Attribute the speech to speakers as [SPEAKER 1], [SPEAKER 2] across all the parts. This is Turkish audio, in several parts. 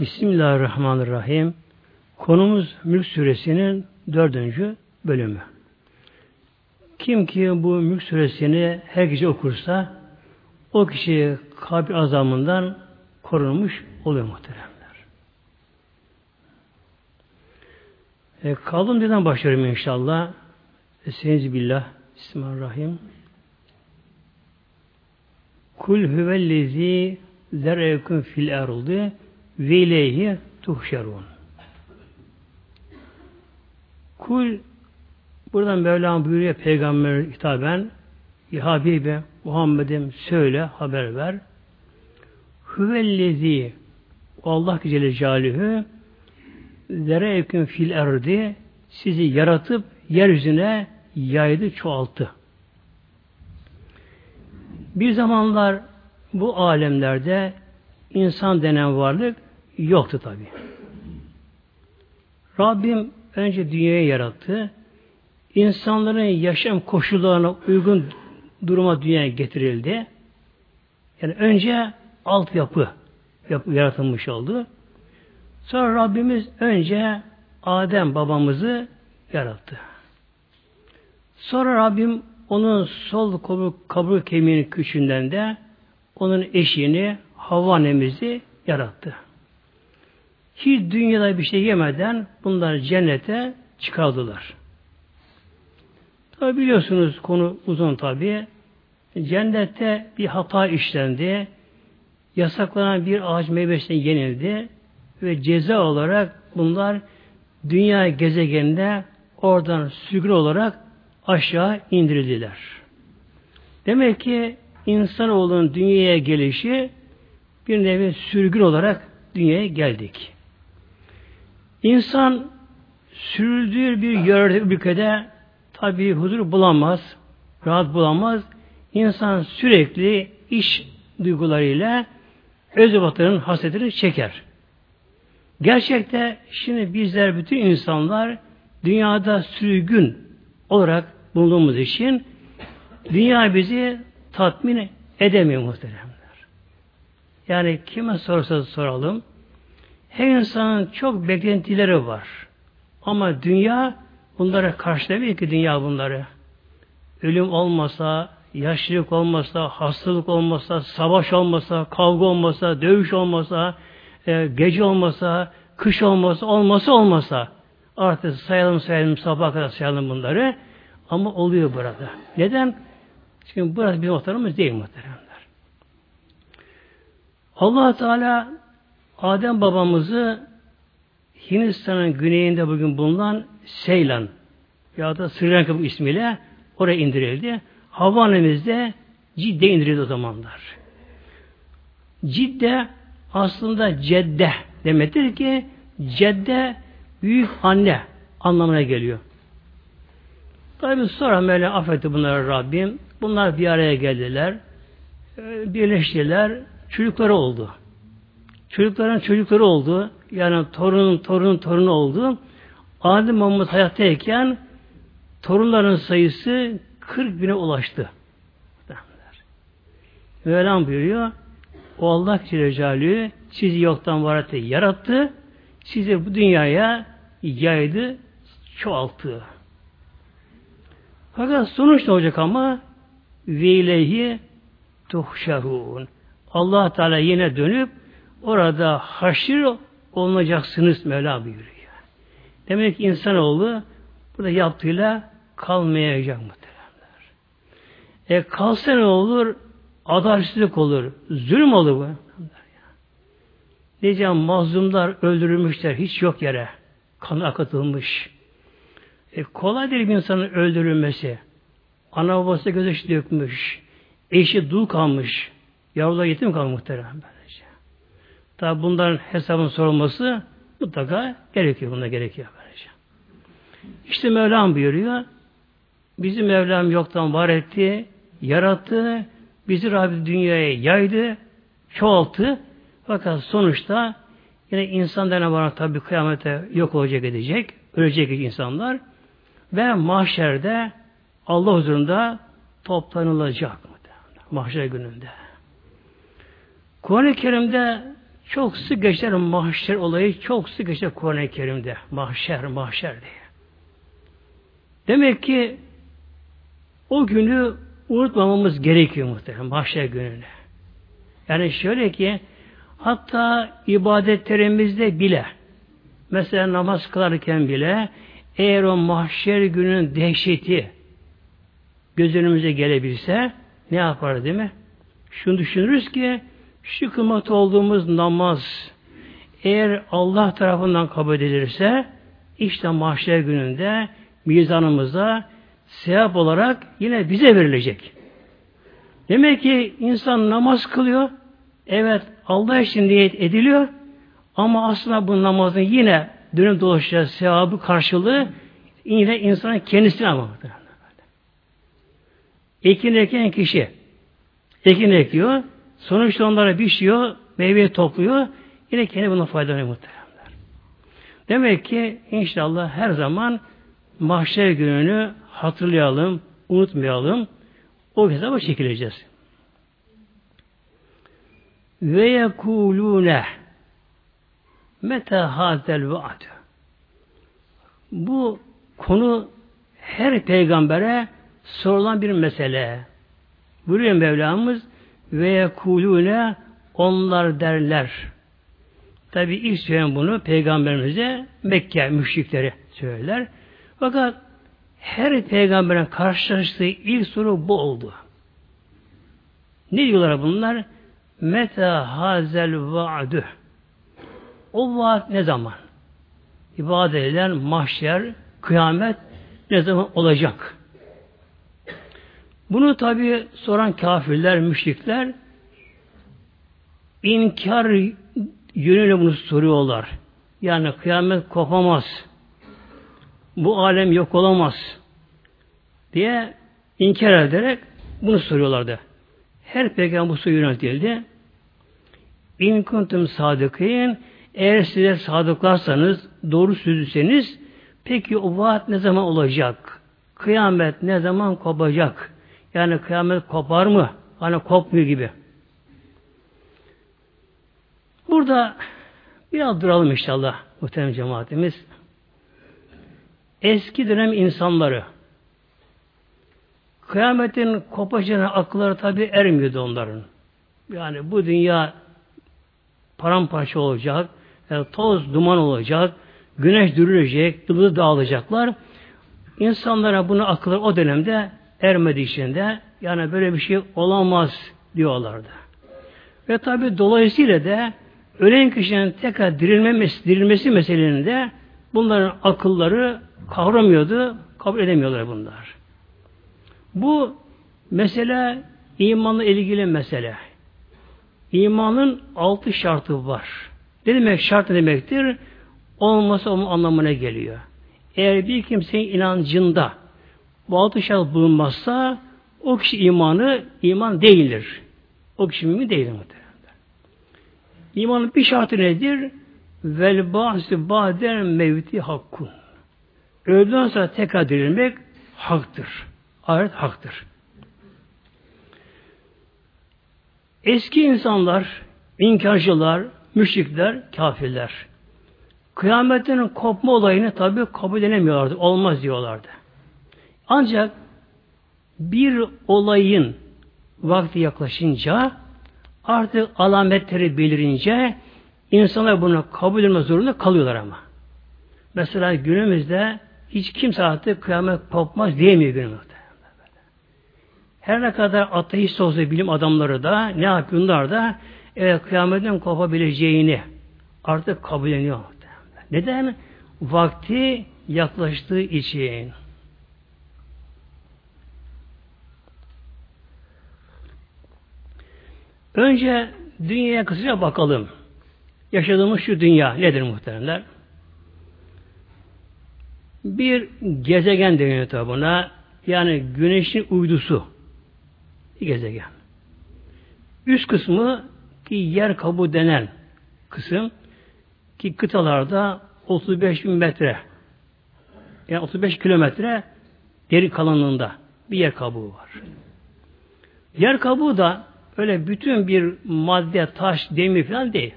[SPEAKER 1] Bismillahirrahmanirrahim. Konumuz Mülk Suresinin dördüncü bölümü. Kim ki bu Mülk Suresini her gece okursa o kişi kabir azamından korunmuş oluyor muhteremler. E, kaldım birden başlıyorum inşallah. Estaizu billah. Bismillahirrahmanirrahim. Kul huvellezi zer'eküm fil erdi ve ileyhi tuhşerun. Kul buradan Mevlam buyuruyor peygamber hitaben Ya Habibi Muhammed'im söyle haber ver. Huvellezi Allah Celle Celaluhu zer'eküm fil erdi sizi yaratıp yeryüzüne yaydı, çoğalttı. Bir zamanlar bu alemlerde insan denen varlık yoktu tabi. Rabbim önce dünyayı yarattı. İnsanların yaşam koşullarına uygun duruma dünyaya getirildi. Yani önce altyapı yapı yaratılmış oldu. Sonra Rabbimiz önce Adem babamızı yarattı. Sonra Rabbim onun sol kabul, kabul kemiğinin küçüğünden de onun eşini Havva annemizi yarattı. Hiç dünyada bir şey yemeden bunlar cennete çıkardılar. Tabi biliyorsunuz konu uzun tabi. Cennette bir hata işlendi. Yasaklanan bir ağaç meyvesine yenildi ve ceza olarak bunlar dünya gezegeninde oradan sürgün olarak aşağı indirildiler. Demek ki insanoğlunun dünyaya gelişi bir nevi sürgün olarak dünyaya geldik. İnsan sürüldüğü bir yerde, ülkede tabi huzur bulamaz, rahat bulamaz. İnsan sürekli iş duygularıyla öz vatanın hasretini çeker. Gerçekte şimdi bizler bütün insanlar dünyada sürgün olarak bulunduğumuz için dünya bizi tatmin edemiyor muhteremler. Yani kime sorsa soralım her insanın çok beklentileri var. Ama dünya bunlara karşılamıyor ki dünya bunları. Ölüm olmasa, yaşlılık olmasa, hastalık olmasa, savaş olmasa, kavga olmasa, dövüş olmasa, e, gece olmasa, kış olmasa, olmasa olmasa artık sayalım sayalım sabah kadar sayalım bunları ama oluyor burada. Neden? Çünkü burası bizim vatanımız değil muhteremler. allah Teala Adem babamızı Hindistan'ın güneyinde bugün bulunan Seylan ya da Sri Lanka ismiyle oraya indirildi. Havva annemiz de Cidde indirildi o zamanlar. Cidde aslında cedde demektir ki cedde büyük anne anlamına geliyor. Tabi sonra Mevla affetti bunları Rabbim. Bunlar bir araya geldiler. Ee, birleştiler. Çocukları oldu. Çocukların çocukları oldu. Yani torunun torunun torunu oldu. Adem Muhammed hayattayken torunların sayısı 40 bine ulaştı. Mevlam buyuruyor. O Allah Celle sizi yoktan var yarattı. Sizi bu dünyaya yaydı, çoğalttı. Fakat sonuç ne olacak ama? Ve ileyhi tuhşarun. Allah Teala yine dönüp orada haşir olunacaksınız Mevla buyuruyor. Demek ki insanoğlu burada yaptığıyla kalmayacak muhteremler. E kalsa ne olur? Adaletsizlik olur. Zulüm olur bu. Diyeceğim mazlumlar öldürülmüşler hiç yok yere. Kan akıtılmış. E, kolay değil bir insanın öldürülmesi. Ana babası gözyaşı dökmüş. Eşi dul kalmış. Yavrular yetim kalmış böylece. Tabi bunların hesabın sorulması mutlaka gerekiyor. Bunda gerekiyor böylece. İşte Mevlam buyuruyor. Bizi Mevlam yoktan var etti, yarattı, bizi Rabbi dünyaya yaydı, çoğalttı. Fakat sonuçta yine insan denen var tabi kıyamete yok olacak edecek, ölecek insanlar. Ve mahşerde Allah huzurunda toplanılacak. Mahşer gününde. Kuran-ı Kerim'de Çok sık geçer mahşer olayı çok sık geçer Kur'an-ı Kerim'de. Mahşer, mahşer diye. Demek ki o günü unutmamamız gerekiyor muhtemelen mahşer gününü. Yani şöyle ki hatta ibadetlerimizde bile mesela namaz kılarken bile eğer o mahşer günün dehşeti göz önümüze gelebilse ne yapar değil mi? Şunu düşünürüz ki şu kılmakta olduğumuz namaz eğer Allah tarafından kabul edilirse işte mahşer gününde mizanımızda sevap olarak yine bize verilecek. Demek ki insan namaz kılıyor. Evet Allah için niyet ediliyor. Ama aslında bu namazın yine dönüp dolaşacağı sevabı karşılığı yine insanın kendisine ama. Ekin eken kişi ekin ekiyor. Sonuçta onlara biçiyor, meyve topluyor. Yine kendi buna faydalanıyor muhteremler. Demek ki inşallah her zaman mahşer gününü hatırlayalım, unutmayalım. O hesaba çekileceğiz. Ve yekulune meta hazel vaad. Bu konu her peygambere sorulan bir mesele. Buyuruyor Mevlamız ve yekulune onlar derler. Tabi ilk söyleyen bunu peygamberimize Mekke müşrikleri söylerler. Fakat her peygamberin karşılaştığı ilk soru bu oldu. Ne diyorlar bunlar? Meta hazel vaadü. O vaat ne zaman? İbadet edilen mahşer, kıyamet ne zaman olacak? Bunu tabi soran kafirler, müşrikler inkar yönüyle bunu soruyorlar. Yani kıyamet kopamaz. Bu alem yok olamaz. Diye inkar ederek bunu soruyorlardı. Her peygamber bu yöneltildi. İn kuntum sadıkîn eğer size sadıklarsanız, doğru sözlüseniz peki o vaat ne zaman olacak? Kıyamet ne zaman kopacak? Yani kıyamet kopar mı? Hani kopmuyor gibi. Burada biraz duralım inşallah muhterem cemaatimiz. Eski dönem insanları kıyametin kopacağına akılları tabi ermiyordu onların. Yani bu dünya paramparça olacak, toz duman olacak, güneş dürülecek, yıldız dağılacaklar. İnsanlara bunu akılları o dönemde ermediği için de yani böyle bir şey olamaz diyorlardı. Ve tabi dolayısıyla da ölen kişinin tekrar dirilmesi, dirilmesi meselesinde bunların akılları kavramıyordu, kabul edemiyorlar bunlar. Bu mesele imanla ilgili mesele. İmanın altı şartı var. Ne demek şart ne demektir? Olması onun anlamına geliyor. Eğer bir kimsenin inancında bu altı şart bulunmazsa o kişi imanı iman değildir. O kişi mümin değildir muhtemelen. İmanın bir şartı nedir? Vel ba'si ba'der mevti hakkun. Öldükten sonra tekrar dirilmek haktır. Ahiret haktır. Eski insanlar, inkarcılar, müşrikler, kafirler. Kıyametin kopma olayını tabi kabul edemiyorlardı. Olmaz diyorlardı. Ancak bir olayın vakti yaklaşınca artık alametleri belirince insanlar bunu kabul etme zorunda kalıyorlar ama. Mesela günümüzde hiç kimse artık kıyamet kopmaz diyemiyor günümüzde. Her ne kadar ateist olsa bilim adamları da ne yapıyorlar da evet, kıyametin kopabileceğini artık kabul ediyor. Neden? Vakti yaklaştığı için. Önce dünyaya kısaca bakalım. Yaşadığımız şu dünya nedir muhteremler? Bir gezegen deniyor tabi buna. Yani güneşin uydusu. Bir gezegen. Üst kısmı ki yer kabuğu denen kısım ki kıtalarda 35 bin metre yani 35 kilometre deri kalınlığında bir yer kabuğu var. Yer kabuğu da öyle bütün bir madde, taş, demir falan değil.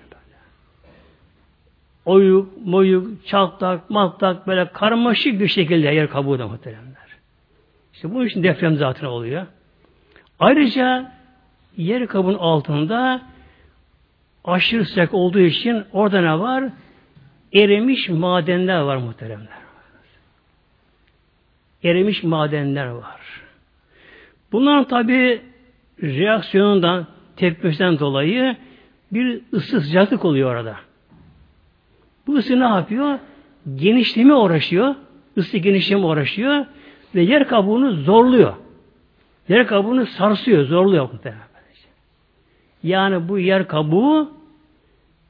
[SPEAKER 1] oyuk, moyuk, çatlak, matlak böyle karmaşık bir şekilde yer kabuğu da muhteremler. İşte bunun için deprem zaten oluyor. Ayrıca yer kabuğun altında aşırı sıcak olduğu için orada ne var? Erimiş madenler var muhteremler. Erimiş madenler var. Bunların tabi reaksiyonundan, tepkisinden dolayı bir ısı sıcaklık oluyor orada. Bu ısı ne yapıyor? Genişleme uğraşıyor. Isı genişleme uğraşıyor ve yer kabuğunu zorluyor. Yer kabuğunu sarsıyor, zorluyor. Yani bu yer kabuğu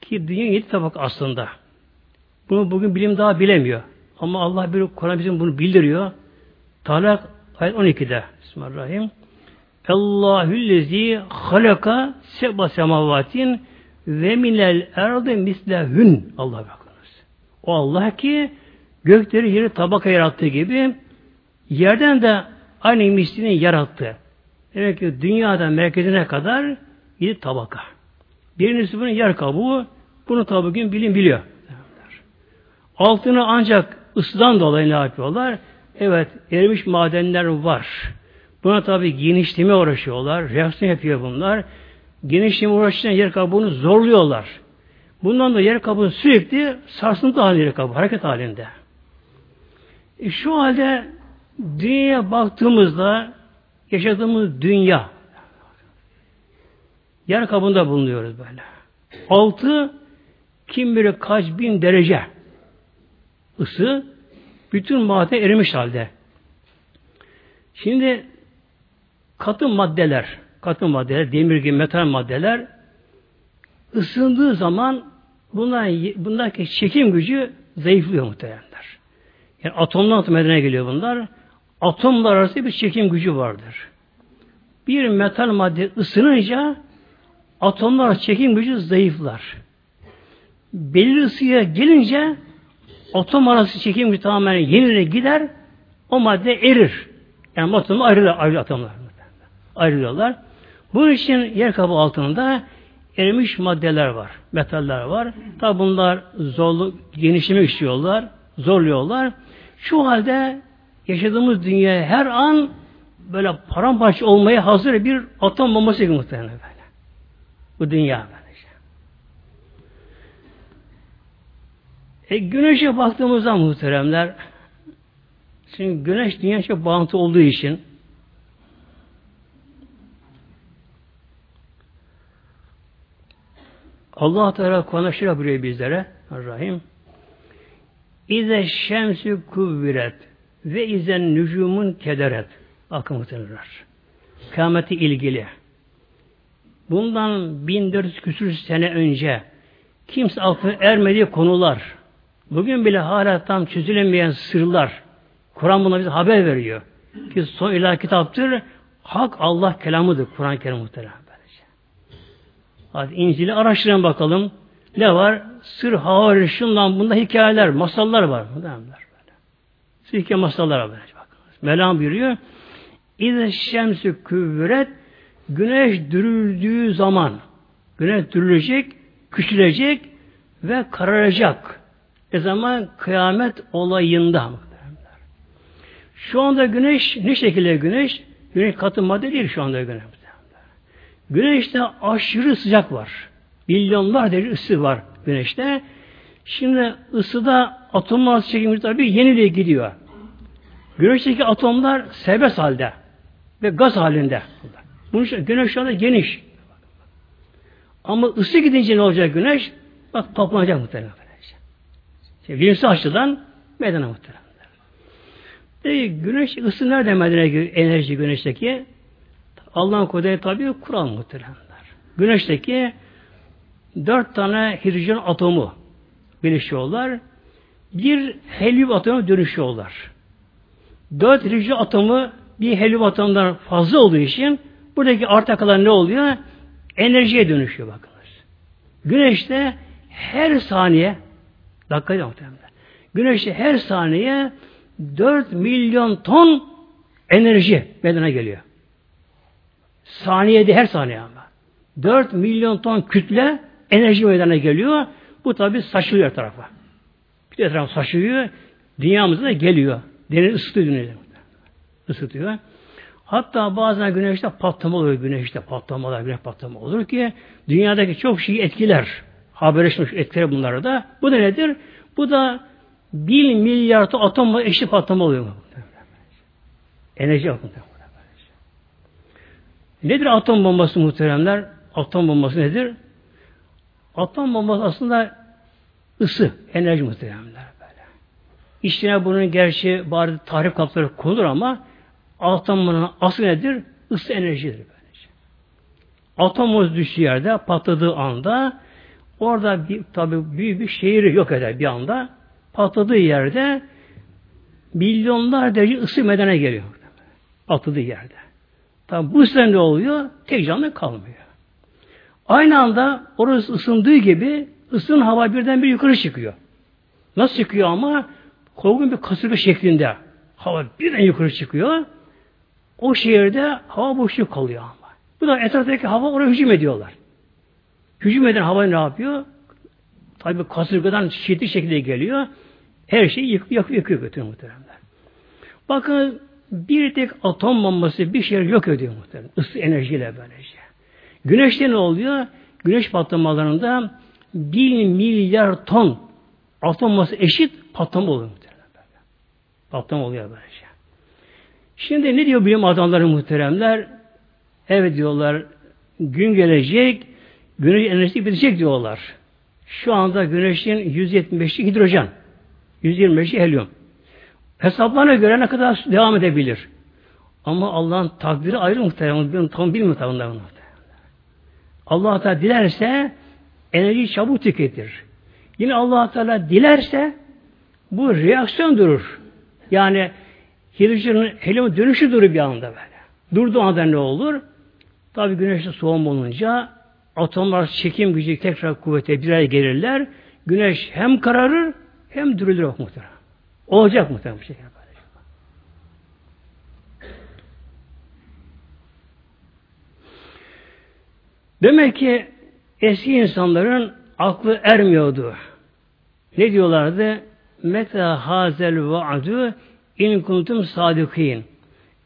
[SPEAKER 1] ki dünya yedi tabak aslında. Bunu bugün bilim daha bilemiyor. Ama Allah bir Kur'an bizim bunu bildiriyor. Talak ayet 12'de. Bismillahirrahmanirrahim. Allahüllezi halaka seba semavatin ve minel erdi mislehün. Allah bakınız. O Allah ki gökleri yeri tabaka yarattığı gibi yerden de aynı mislini yarattı. Demek ki dünyada merkezine kadar yedi tabaka. Birincisi bunun yer kabuğu. Bunu tabi bugün bilim biliyor. Altını ancak ısıdan dolayı ne yapıyorlar? Evet, erimiş madenler var. Buna tabi genişleme uğraşıyorlar. Reaksiyon yapıyor bunlar. Genişleme uğraşırken yer kabuğunu zorluyorlar. Bundan da yer kabuğu sürekli sarsıntı halinde yer kabuğu, hareket halinde. E şu halde dünyaya baktığımızda yaşadığımız dünya yer kabuğunda bulunuyoruz böyle. Altı kim bilir kaç bin derece ısı bütün madde erimiş halde. Şimdi katı maddeler, katı maddeler, demir gibi metal maddeler ısındığı zaman bunlar, bundaki çekim gücü zayıflıyor muhtemelenler. Yani atomdan atom meydana geliyor bunlar. Atomlar arasında bir çekim gücü vardır. Bir metal madde ısınınca atomlar çekim gücü zayıflar. Belirli ısıya gelince atom arası çekim gücü tamamen yenile gider, o madde erir. Yani atomlar ayrılıyor, ayrı atomlar. Ayrılıyorlar. Bunun için yer kabı altında erimiş maddeler var, metaller var. Tabi bunlar zorlu, genişlemek istiyorlar, zorluyorlar. Şu halde yaşadığımız dünya her an böyle paramparça olmaya hazır bir atom bombası gibi muhtemelen böyle. Bu dünya böylece. E, güneşe baktığımızda muhteremler şimdi güneş dünya çok bağıntı olduğu için Allah Teala Kur'an'a şöyle bizlere Rahim İze şemsü kuvviret ve izen nücumun kederet akım muhtemelenler. Kıyameti ilgili. Bundan 1400 küsur sene önce kimse aklına ermediği konular, bugün bile hala tam çözülemeyen sırlar, Kur'an buna bize haber veriyor. Ki son ilah kitaptır, hak Allah kelamıdır Kur'an-ı Kerim muhtemelen. Hadi İncil'i araştırın bakalım. Ne var? Sır, havari, şundan bunda hikayeler, masallar var. Hikaye masallar var. Mevlam buyuruyor. İze şemsü küvret güneş dürüldüğü zaman güneş dürülecek, küçülecek ve kararacak. E zaman kıyamet olayında. Şu anda güneş ne şekilde güneş? Güneş katı madde değil şu anda güneş. Güneşte aşırı sıcak var. Milyonlar derece ısı var güneşte. Şimdi ısıda atomlar çekimi tabi yeniliğe gidiyor. Güneşteki atomlar serbest halde ve gaz halinde. Bunun için güneş şu anda geniş. Ama ısı gidince ne olacak güneş? Bak toplanacak muhtemelen. Şimdi bilimsel açıdan meydana muhtemelen. Peki güneş ısı nerede meydana enerji güneşteki? Allah'ın kudreti tabi Kur'an muhteremler. Güneşteki dört tane hidrojen atomu birleşiyorlar. Bir helyum atomu dönüşüyorlar. Dört hidrojen atomu bir helyum atomundan fazla olduğu için buradaki arta kalan ne oluyor? Enerjiye dönüşüyor bakınız. Güneşte her saniye dakika muhtemelen. Güneşte her saniye 4 milyon ton enerji bedene geliyor. Saniyede her saniye ama. 4 milyon ton kütle enerji meydana geliyor. Bu tabi saçılıyor tarafa. Bir etraf saçılıyor. Dünyamıza da geliyor. Deniz ısıtıyor dünyayı. Isıtıyor. Hatta bazen güneşte patlama oluyor. Güneşte patlamalar, güneş patlama olur ki dünyadaki çok şeyi etkiler. Haberleşmiş etkiler bunları da. Bu da nedir? Bu da bir milyar atom eşit patlama oluyor. Enerji akımı. Nedir atom bombası muhteremler? Atom bombası nedir? Atom bombası aslında ısı, enerji muhteremler böyle. İçine bunun gerçi bari tarif kapları konulur ama atomun aslı nedir? Isı enerjidir böylece. Atomumuz düştüğü yerde patladığı anda orada bir, tabi büyük bir şehri yok eder bir anda. Patladığı yerde milyonlar derece ısı medene geliyor. Patladığı yerde. Tabi bu yüzden ne oluyor? Tek canlı kalmıyor. Aynı anda orası ısındığı gibi ısın hava birden bir yukarı çıkıyor. Nasıl çıkıyor ama? Korkun bir kasırga şeklinde. Hava birden yukarı çıkıyor. O şehirde hava boşluk kalıyor ama. Bu da etraftaki hava oraya hücum ediyorlar. Hücum eden hava ne yapıyor? Tabi kasırgadan şiddetli şekilde geliyor. Her şeyi yakıyor, yakıyor, yakıyor götürüyor muhteremler. Bakın bir tek atom bombası bir şey yok ediyor muhtemelen. Isı enerjiyle böylece. Güneşte ne oluyor? Güneş patlamalarında bir milyar ton atom bombası eşit patlama oluyor muhtemelen. Patlama oluyor böylece. Şimdi ne diyor bilim adamları muhteremler? Evet diyorlar gün gelecek güneş enerjisi bitecek diyorlar. Şu anda güneşin 175'i hidrojen, 125'i helyum. Hesaplarına göre ne kadar devam edebilir. Ama Allah'ın takdiri ayrı muhtemelen. Ben tam bilmiyorum tabii Allah Teala dilerse enerjiyi çabuk tüketir. Yine Allah Teala dilerse bu reaksiyon durur. Yani hidrojenin helyum dönüşü durur bir anda böyle. Durduğu anda ne olur? Tabi güneşte soğum olunca atomlar çekim gücü tekrar kuvvete bir araya gelirler. Güneş hem kararır hem dürülür muhtemelen. Olacak muhtemelen bu şekilde. Demek ki eski insanların aklı ermiyordu. Ne diyorlardı? Meta hazel vaadu in kuntum sadikin.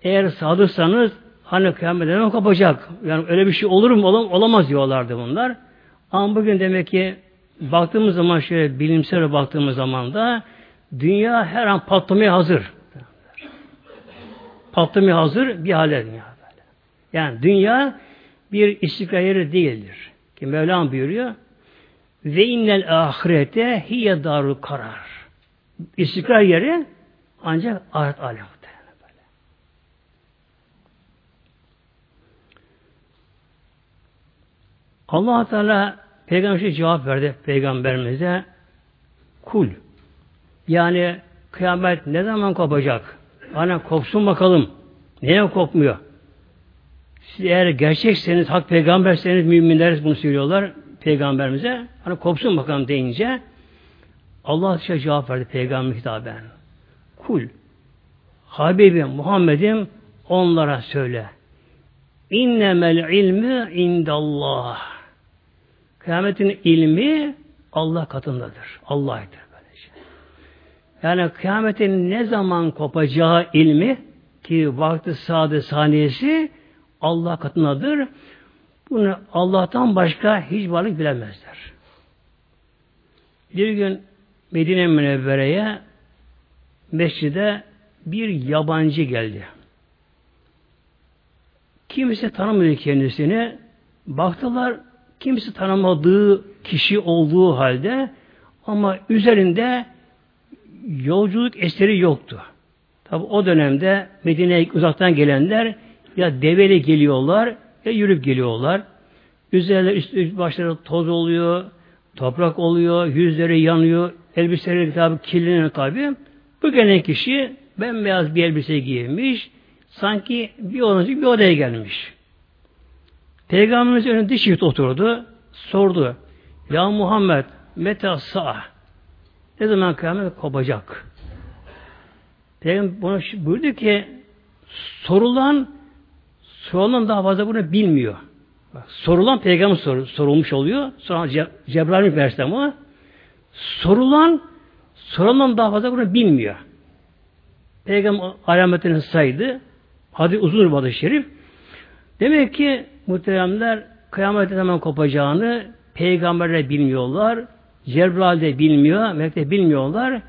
[SPEAKER 1] Eğer sadıksanız hani kıyamet ne kopacak? Yani öyle bir şey olur mu? Olamaz diyorlardı bunlar. Ama bugün demek ki baktığımız zaman şöyle bilimsel baktığımız zaman da Dünya her an patlamaya hazır. Patlamaya hazır bir hale dünya böyle. Yani dünya bir istikrar yeri değildir. Ki Mevlam buyuruyor ve innel ahirete hiye daru karar. İstikrar yeri ancak ahiret alemi. Allah Teala peygamber cevap verdi peygamberimize kul yani kıyamet ne zaman kopacak? Hani kopsun bakalım. Niye kopmuyor? Siz eğer gerçekseniz, hak peygamberseniz müminler bunu söylüyorlar peygamberimize. Hani kopsun bakalım deyince Allah size cevap verdi peygamber hitaben. Kul. Habibim Muhammed'im onlara söyle. İnnemel ilmi indallah. Kıyametin ilmi Allah katındadır. Allah'tır. Yani kıyametin ne zaman kopacağı ilmi ki vakti saadet saniyesi Allah katındadır. Bunu Allah'tan başka hiç varlık bilemezler. Bir gün Medine Münevvere'ye mescide bir yabancı geldi. Kimse tanımıyor kendisini. Baktılar kimse tanımadığı kişi olduğu halde ama üzerinde yolculuk eseri yoktu. Tabi o dönemde Medine'ye uzaktan gelenler ya develi geliyorlar ya yürüp geliyorlar. Üzerler üst, başları toz oluyor, toprak oluyor, yüzleri yanıyor, elbiseleri tabi kirleniyor tabi. Bu gelen kişi bembeyaz bir elbise giymiş, sanki bir odacık bir odaya gelmiş. Peygamberimiz önünde çift oturdu, sordu. Ya Muhammed, meta sa'ah. Ne zaman kıyamet kopacak? Peygamber buna buyurdu ki sorulan sorulan daha fazla bunu bilmiyor. Bak, sorulan peygamber sor, sorulmuş oluyor. Sonra Ce Cebrail verse ama Sorulan sorulan daha fazla bunu bilmiyor. Peygamber alametini saydı. Hadi uzun bir şerif. Demek ki muhteremler kıyametin hemen kopacağını peygamberler bilmiyorlar. Cebrail de bilmiyor, melek de bilmiyorlar.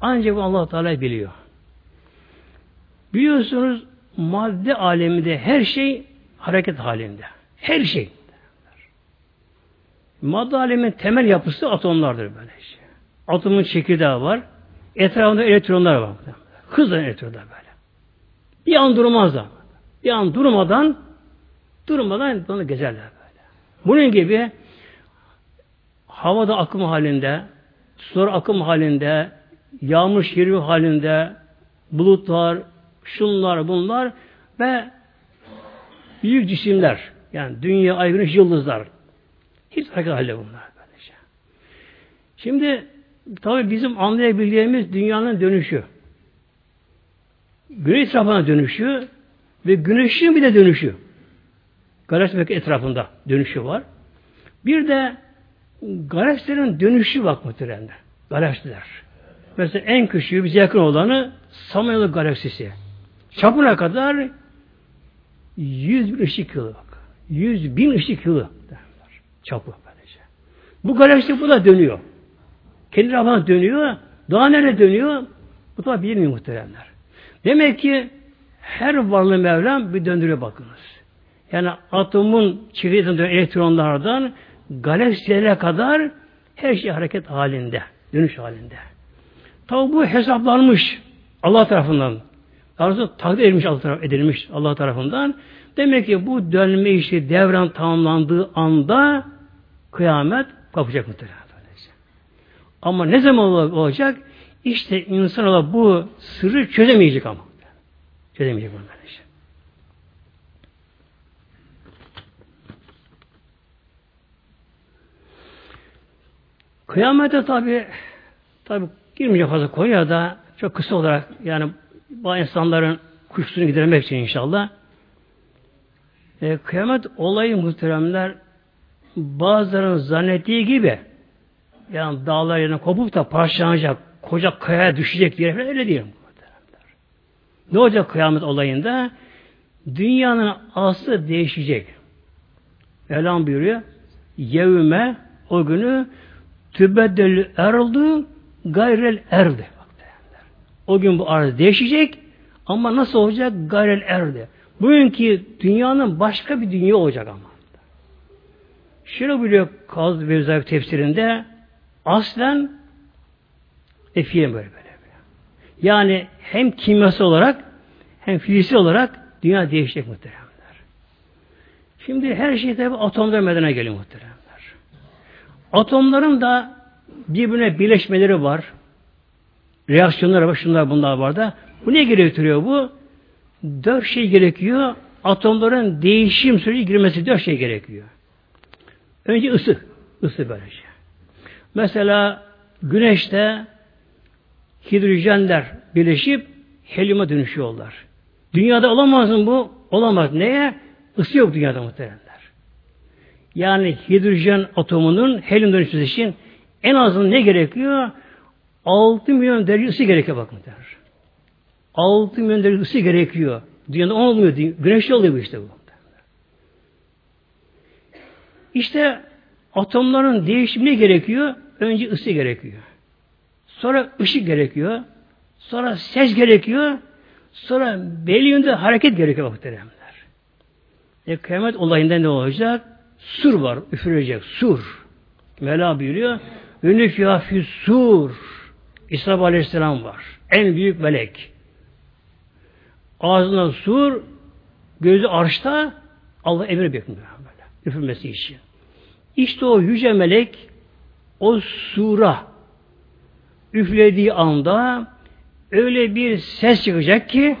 [SPEAKER 1] Ancak Allah Teala biliyor. Biliyorsunuz madde aleminde her şey hareket halinde. Her şey. Madde alemin temel yapısı atomlardır böyle şey. Atomun çekirdeği var. Etrafında elektronlar var. Hızla elektronlar böyle. Bir an durmazlar. Bir an durmadan durmadan onu gezerler böyle. Bunun gibi havada akım halinde, sular akım halinde, yağmur şerif halinde, bulutlar, şunlar, bunlar ve büyük cisimler, yani dünya, ay, güneş, yıldızlar. Hiç hareket halde bunlar. Böylece. Şimdi tabi bizim anlayabildiğimiz dünyanın dönüşü. Güneş etrafına dönüşü ve güneşin bir de dönüşü. Galaksi etrafında dönüşü var. Bir de galaksilerin dönüşü bak muhteremde. Galaksiler. Mesela en küçüğü bize yakın olanı Samanyolu galaksisi. Çapına kadar 100 bin ışık yılı bak. 100 bin ışık yılı derler. Çapı böylece. Bu galaksi bu da dönüyor. Kendi rafına dönüyor. Daha nereye dönüyor? Bu da bilmiyor muhteremler. Demek ki her varlığı Mevlam bir döndürüyor bakınız. Yani atomun çekirdeğinden elektronlardan galaksilere kadar her şey hareket halinde, dönüş halinde. Tabi bu hesaplanmış Allah tarafından. Arzu takdir edilmiş Allah, taraf, edilmiş Allah tarafından. Demek ki bu dönme işi devran tamamlandığı anda kıyamet kapacak muhtemelen. Ama ne zaman olacak? İşte insan bu sırrı çözemeyecek ama. Çözemeyecek bunu böylece. Kıyamete tabi tabi girmeyecek fazla konuya da çok kısa olarak yani bu insanların kuşluğunu gidermek için inşallah e, kıyamet olayı muhteremler bazılarının zannettiği gibi yani dağlar yerine kopup da parçalanacak, koca kayaya düşecek diye öyle değil. Ne olacak kıyamet olayında? Dünyanın aslı değişecek. Elan buyuruyor. Yevme o günü tübeddel erldu gayrel erdi. O gün bu arz değişecek ama nasıl olacak? Gayrel erdi. Bugünkü dünyanın başka bir dünya olacak ama. Şöyle biliyor Kaz ve tefsirinde aslen efiyen böyle böyle. Yani hem kimyası olarak hem fiziksel olarak dünya değişecek muhteremler. Şimdi her şey tabi atomlar medene geliyor muhteremler. Atomların da birbirine birleşmeleri var. Reaksiyonları var, şunlar bunlar var da. Bu ne gerektiriyor bu? Dört şey gerekiyor. Atomların değişim süreci girmesi dört şey gerekiyor. Önce ısı. Isı böylece. Mesela güneşte hidrojenler birleşip helyuma dönüşüyorlar. Dünyada olamaz mı bu? Olamaz. Neye? Isı yok dünyada muhtemelenler. Yani hidrojen atomunun helyum dönüşmesi için en azından ne gerekiyor? 6 milyon derece ısı gerekiyor bakın der. 6 milyon derece ısı gerekiyor. Dünyada olmuyor. Güneşte oluyor bu işte bu. İşte atomların değişimine gerekiyor. Önce ısı gerekiyor. Sonra ışık gerekiyor. Sonra ses gerekiyor. Sonra belli yönde hareket gerekiyor muhteremler. E, kıyamet olayında ne olacak? Sur var, üfürülecek. Sur. Mela buyuruyor. Ünüfya sur. İsa Aleyhisselam var. En büyük melek. Ağzına sur, gözü arşta Allah emir bekliyor böyle. Üfürmesi için. İşte o yüce melek o sura üflediği anda öyle bir ses çıkacak ki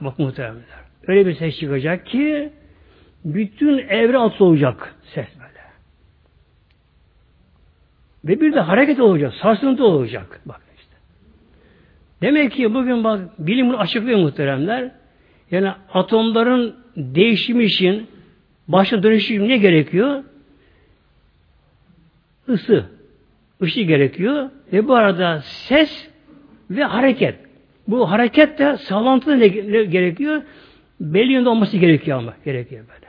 [SPEAKER 1] bak muhtemelen öyle bir ses çıkacak ki bütün evre atlı olacak ses böyle. Ve bir de hareket olacak, sarsıntı olacak. Bak işte. Demek ki bugün bak bilim bunu açıklıyor muhteremler. Yani atomların değişimi için başta dönüşüm ne gerekiyor? Isı. ışık gerekiyor ve bu arada ses ve hareket. Bu hareket de sağlantıda ne gerekiyor? Belli yönde olması gerekiyor ama. Gerekiyor böyle.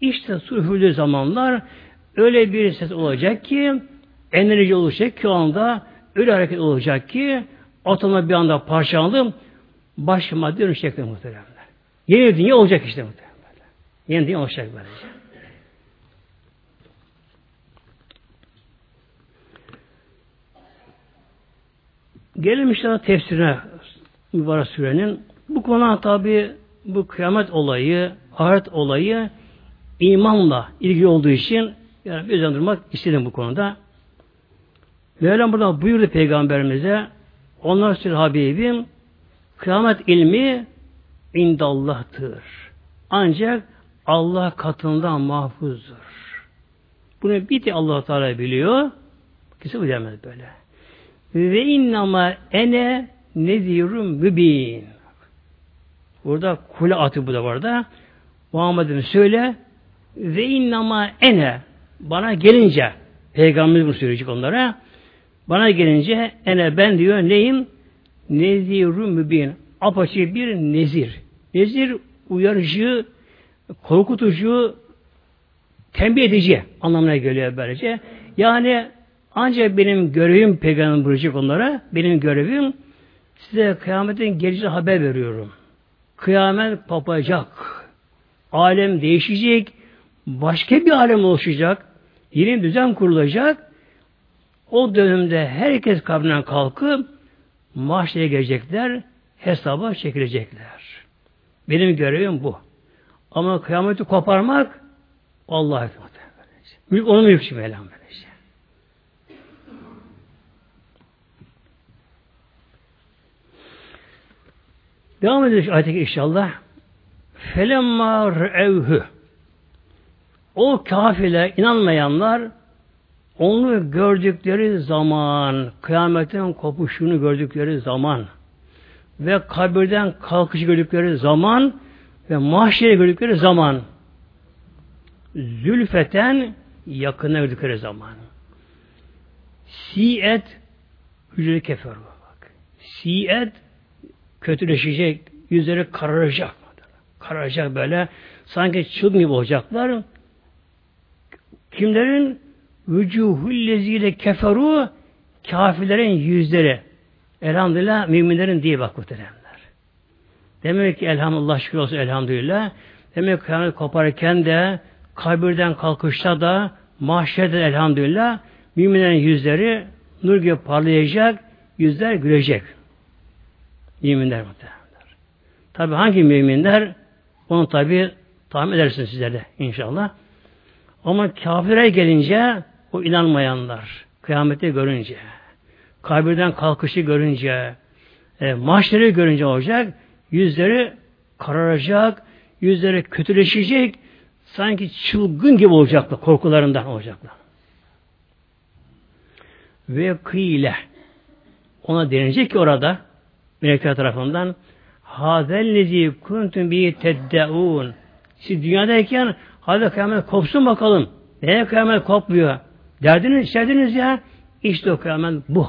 [SPEAKER 1] İşte su zamanlar öyle bir ses olacak ki enerji olacak ki o anda öyle hareket olacak ki atomlar bir anda parçalanıp baş madde dönüşecektir muhtemelen. Yeni dünya olacak işte muhtemelen. Yeni dünya olacak böylece. Gelelim işte tefsirine mübarek sürenin. Bu konu tabi bu kıyamet olayı, ahiret olayı imanla ilgili olduğu için yani bir durmak istedim bu konuda. Mevlam burada buyurdu peygamberimize onlar söyledi Habibim kıyamet ilmi indallah'tır. Ancak Allah katından mahfuzdur. Bunu bir de allah Teala biliyor. Kimse bilemez böyle. Ve innama ene nezirun mübin. Burada kule atı bu da var da. Muhammed'im söyle ve innama ene bana gelince Peygamberimiz bunu söyleyecek onlara. Bana gelince ene ben diyor neyim? Nezirun mübin. Apaçık bir nezir. Nezir uyarıcı, korkutucu, tembih edici anlamına geliyor böylece. Yani ancak benim görevim peygamber buyuracak onlara. Benim görevim size kıyametin geleceği haber veriyorum. Kıyamet kopacak. Alem değişecek. Başka bir alem oluşacak. Yeni düzen kurulacak. O dönemde herkes kabrinden kalkıp mahşere gelecekler. Hesaba çekilecekler. Benim görevim bu. Ama kıyameti koparmak Allah'a. Mülk onun mülkü Mevlam böylece. Devam ediyoruz ayeteki inşallah. Felemma evhü O kafirler, inanmayanlar onu gördükleri zaman, kıyametin kopuşunu gördükleri zaman ve kabirden kalkışı gördükleri zaman ve mahşeri gördükleri zaman zülfeten yakına gördükleri zaman siyet hücre kefer bak. Siyet kötüleşecek, yüzleri kararacak. Kararacak böyle. Sanki çılgın gibi olacaklar. Kimlerin vücuhullezile keferu kafirlerin yüzleri. Elhamdülillah müminlerin diye bak muhteremler. Demek ki elhamdülillah şükür olsun elhamdülillah. Demek ki kıyamet koparken de kabirden kalkışta da mahşerde elhamdülillah müminlerin yüzleri nur gibi parlayacak, yüzler gülecek. Müminler muhtemelenler. Tabi hangi müminler? Onu tabi tahmin edersiniz sizler inşallah. Ama kafire gelince o inanmayanlar kıyameti görünce kabirden kalkışı görünce e, mahşeri görünce olacak yüzleri kararacak yüzleri kötüleşecek sanki çılgın gibi olacaklar korkularından olacaklar. Ve kıyle ona denilecek ki orada melekler tarafından hazellezi kuntum bi teddeun siz dünyadayken hadi kıyamet kopsun bakalım. Neye kıyamet kopmuyor? Derdiniz, istediniz ya. İşte o kıyamet bu.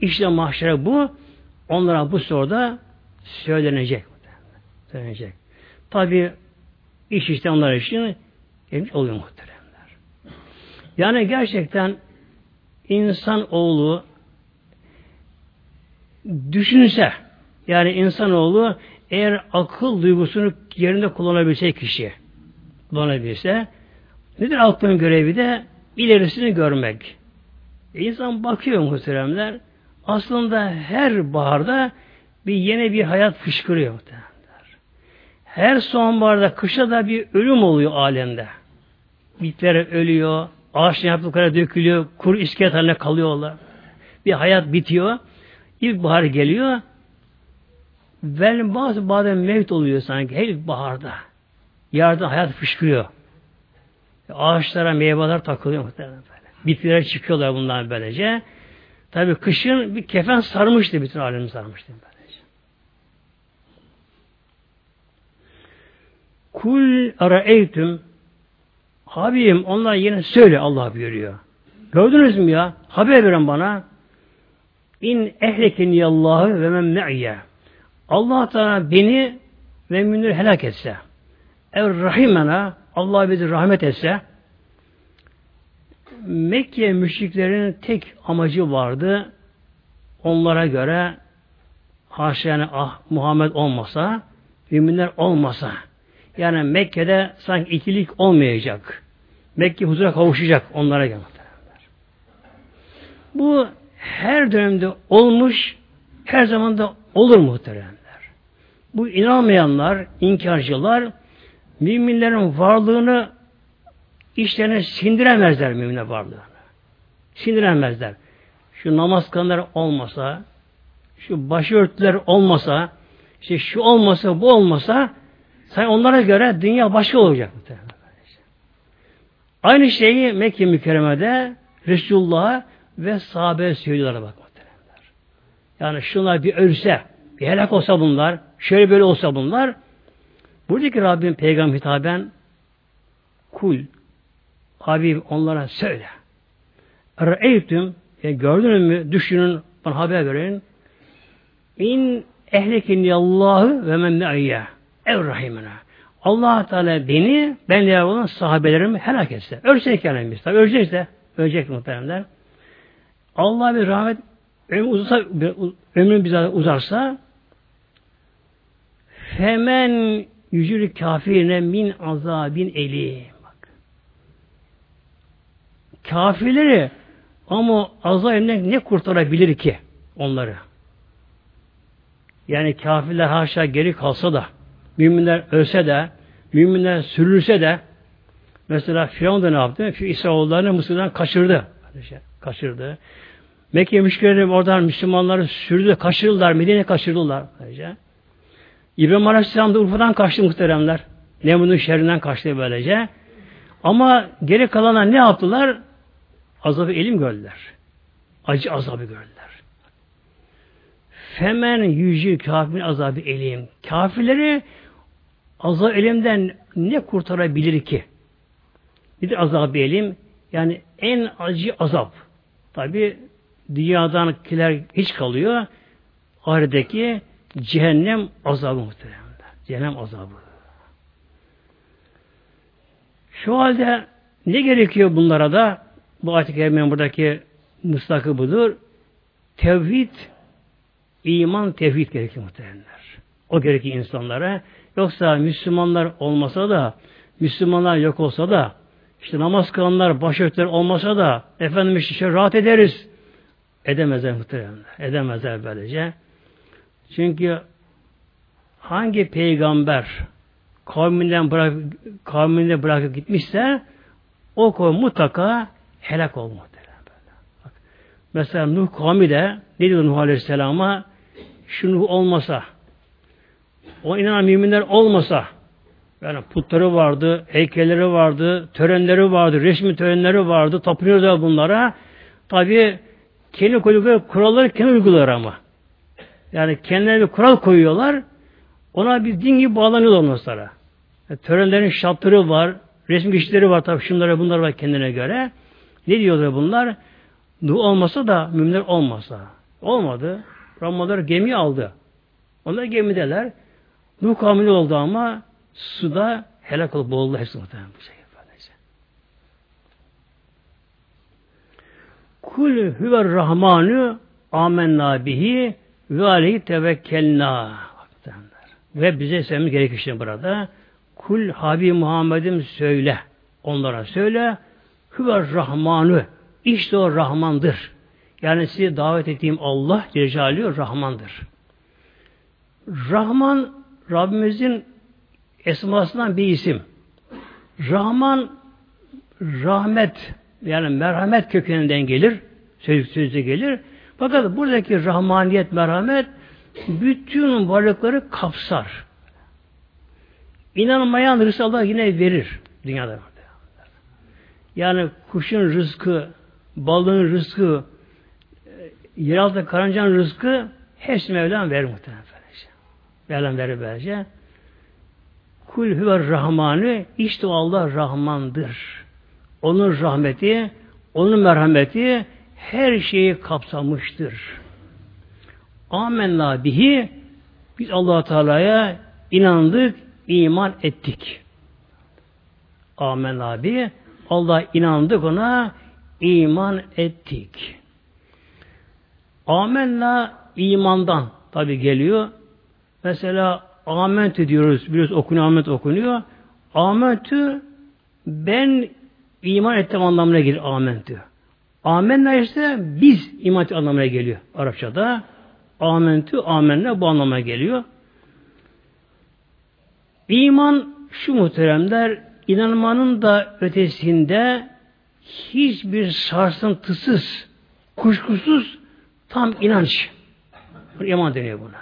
[SPEAKER 1] İşte mahşere bu. Onlara bu soruda söylenecek. Söylenecek. Tabi iş işte onlar için gelmiş oluyor muhteremler. Yani gerçekten insan oğlu düşünse yani insanoğlu eğer akıl duygusunu yerinde kullanabilse kişi kullanabilse nedir aklın görevi de ilerisini görmek. E insan bakıyor muhteremler aslında her baharda bir yeni bir hayat fışkırıyor muhteremler. Her sonbaharda kışa da bir ölüm oluyor alemde. Bitler ölüyor, ağaç yaptıkları dökülüyor, kuru iskelet haline kalıyorlar. Bir hayat bitiyor. İlkbahar geliyor. Vel bazı bazen mevt oluyor sanki her baharda. Yardım hayat fışkırıyor. Ağaçlara meyveler takılıyor muhtemelen böyle. Bitkiler çıkıyorlar bundan böylece. Tabi kışın bir kefen sarmıştı bütün alemi sarmıştı böylece. Kul ara eytüm Habibim onlar yine söyle Allah buyuruyor. Gördünüz mü ya? Haber verin bana. İn ehlekeni Allah'ı ve men me'ye. Allah Teala beni ve müminleri helak etse. Ev rahimena Allah bizi rahmet etse. Mekke müşriklerin tek amacı vardı. Onlara göre haşa yani ah Muhammed olmasa, müminler olmasa, yani Mekke'de sanki ikilik olmayacak. Mekke huzura kavuşacak onlara göre. Bu her dönemde olmuş, her zaman da olur muhteremler. Bu inanmayanlar, inkarcılar, müminlerin varlığını işlerine sindiremezler müminler varlığını. Sindiremezler. Şu namaz kılanlar olmasa, şu başörtüler olmasa, işte şu olmasa, bu olmasa, sen onlara göre dünya başka olacak. Aynı şeyi Mekke mükerremede Resulullah ve sahabe söylüyorlar bak muhtemelenler. Yani şunlar bir ölse, bir helak olsa bunlar, şöyle böyle olsa bunlar, buradaki Rabbim peygamber hitaben kul, Habib onlara söyle. Re'eytüm, yani gördünüz mü, düşünün, bana haber verin. İn ehlekin Allah'ı ve men ne'iyye ev rahimena. allah Teala beni, ben de olan sahabelerimi helak etse. Ölsek yani biz. Tabi ölecek de. Ölecek muhteremler. Allah bir rahmet ömrü bize uzarsa hemen yücülü kafirine min azabin eli. Bak. Kafirleri ama azabından ne kurtarabilir ki onları? Yani kafirler haşa geri kalsa da müminler ölse de müminler sürülse de mesela Firavun da ne yaptı? İsraoğullarını Mısır'dan kaçırdı. Kaçırdı. Mekke müşküleri oradan Müslümanları sürdü, kaçırdılar, Medine'ye kaçırdılar. Böylece. İbrahim Aleyhisselam da Urfa'dan kaçtı muhteremler. Nemrut'un şerrinden kaçtı böylece. Ama geri kalanlar ne yaptılar? Azabı elim gördüler. Acı azabı gördüler. Femen yücü kafirin azabı elim. Kafirleri azab elimden ne kurtarabilir ki? De azabı elim yani en acı azap. Tabi dünyadan kiler hiç kalıyor. Ahiretteki cehennem azabı muhtemelen. Cehennem azabı. Şu halde ne gerekiyor bunlara da? Bu ayet-i kerimenin buradaki müstakı budur. Tevhid, iman, tevhid gerekiyor muhtemelenler. O gerekiyor insanlara. Yoksa Müslümanlar olmasa da, Müslümanlar yok olsa da, işte namaz kılanlar, başörtüler olmasa da, efendim işte rahat ederiz. Edemezler muhtemelen. Edemezler böylece. Çünkü hangi peygamber kavminden bırak, kavminde bırakıp gitmişse o kavim mutlaka helak olmalı. Mesela Nuh kavmi de ne diyor Nuh Aleyhisselam'a şunu olmasa o inanan müminler olmasa yani putları vardı, heykelleri vardı, törenleri vardı, resmi törenleri vardı, tapınıyorlar bunlara. Tabi kendi koydukları kuralları kendi uyguluyor ama. Yani kendilerine bir kural koyuyorlar. Ona bir din gibi bağlanıyorlar onlara. Yani e, törenlerin şartları var, resmi kişileri var tabi şunlara bunlar var kendine göre. Ne diyorlar bunlar? Du olmasa da müminler olmasa. Olmadı. Ramazan gemi aldı. Onlar gemideler. Nuh kavminde oldu ama suda helak olup boğuldu hepsi muhtemelen bu şekilde. Kul huver rahmanu amenna bihi ve aleyhi tevekkelna. Ve bize söylememiz gerekir şimdi burada. Kul Habib Muhammed'im söyle. Onlara söyle. Huver rahmanu. İşte o Rahmandır. Yani sizi davet ettiğim Allah Celle Rahmandır. Rahman Rabbimizin esmasından bir isim. Rahman rahmet yani merhamet kökeninden gelir. Söz, sözde gelir. Fakat buradaki rahmaniyet, merhamet bütün varlıkları kapsar. İnanmayan rızkı yine verir dünyada. Yani kuşun rızkı, balığın rızkı, yeraltı karıncanın rızkı hepsi Mevlam verir muhtemelen. Mevlam verir böylece. Kul huve rahmanı işte Allah Rahmandır. Onun rahmeti onun merhameti her şeyi kapsamıştır. Amenna bihi biz allah Teala'ya inandık, iman ettik. Amenna bihi Allah inandık ona, iman ettik. Amenna imandan tabi geliyor. Mesela amentü diyoruz. Biliyoruz okunuyor, ament okunuyor. Amentü ben iman ettim anlamına gelir amentü. Amenna ise biz iman anlamına geliyor Arapçada. Amentü, amenna bu anlamına geliyor. İman şu muhteremler inanmanın da ötesinde hiçbir sarsıntısız, kuşkusuz tam inanç. İman deniyor buna.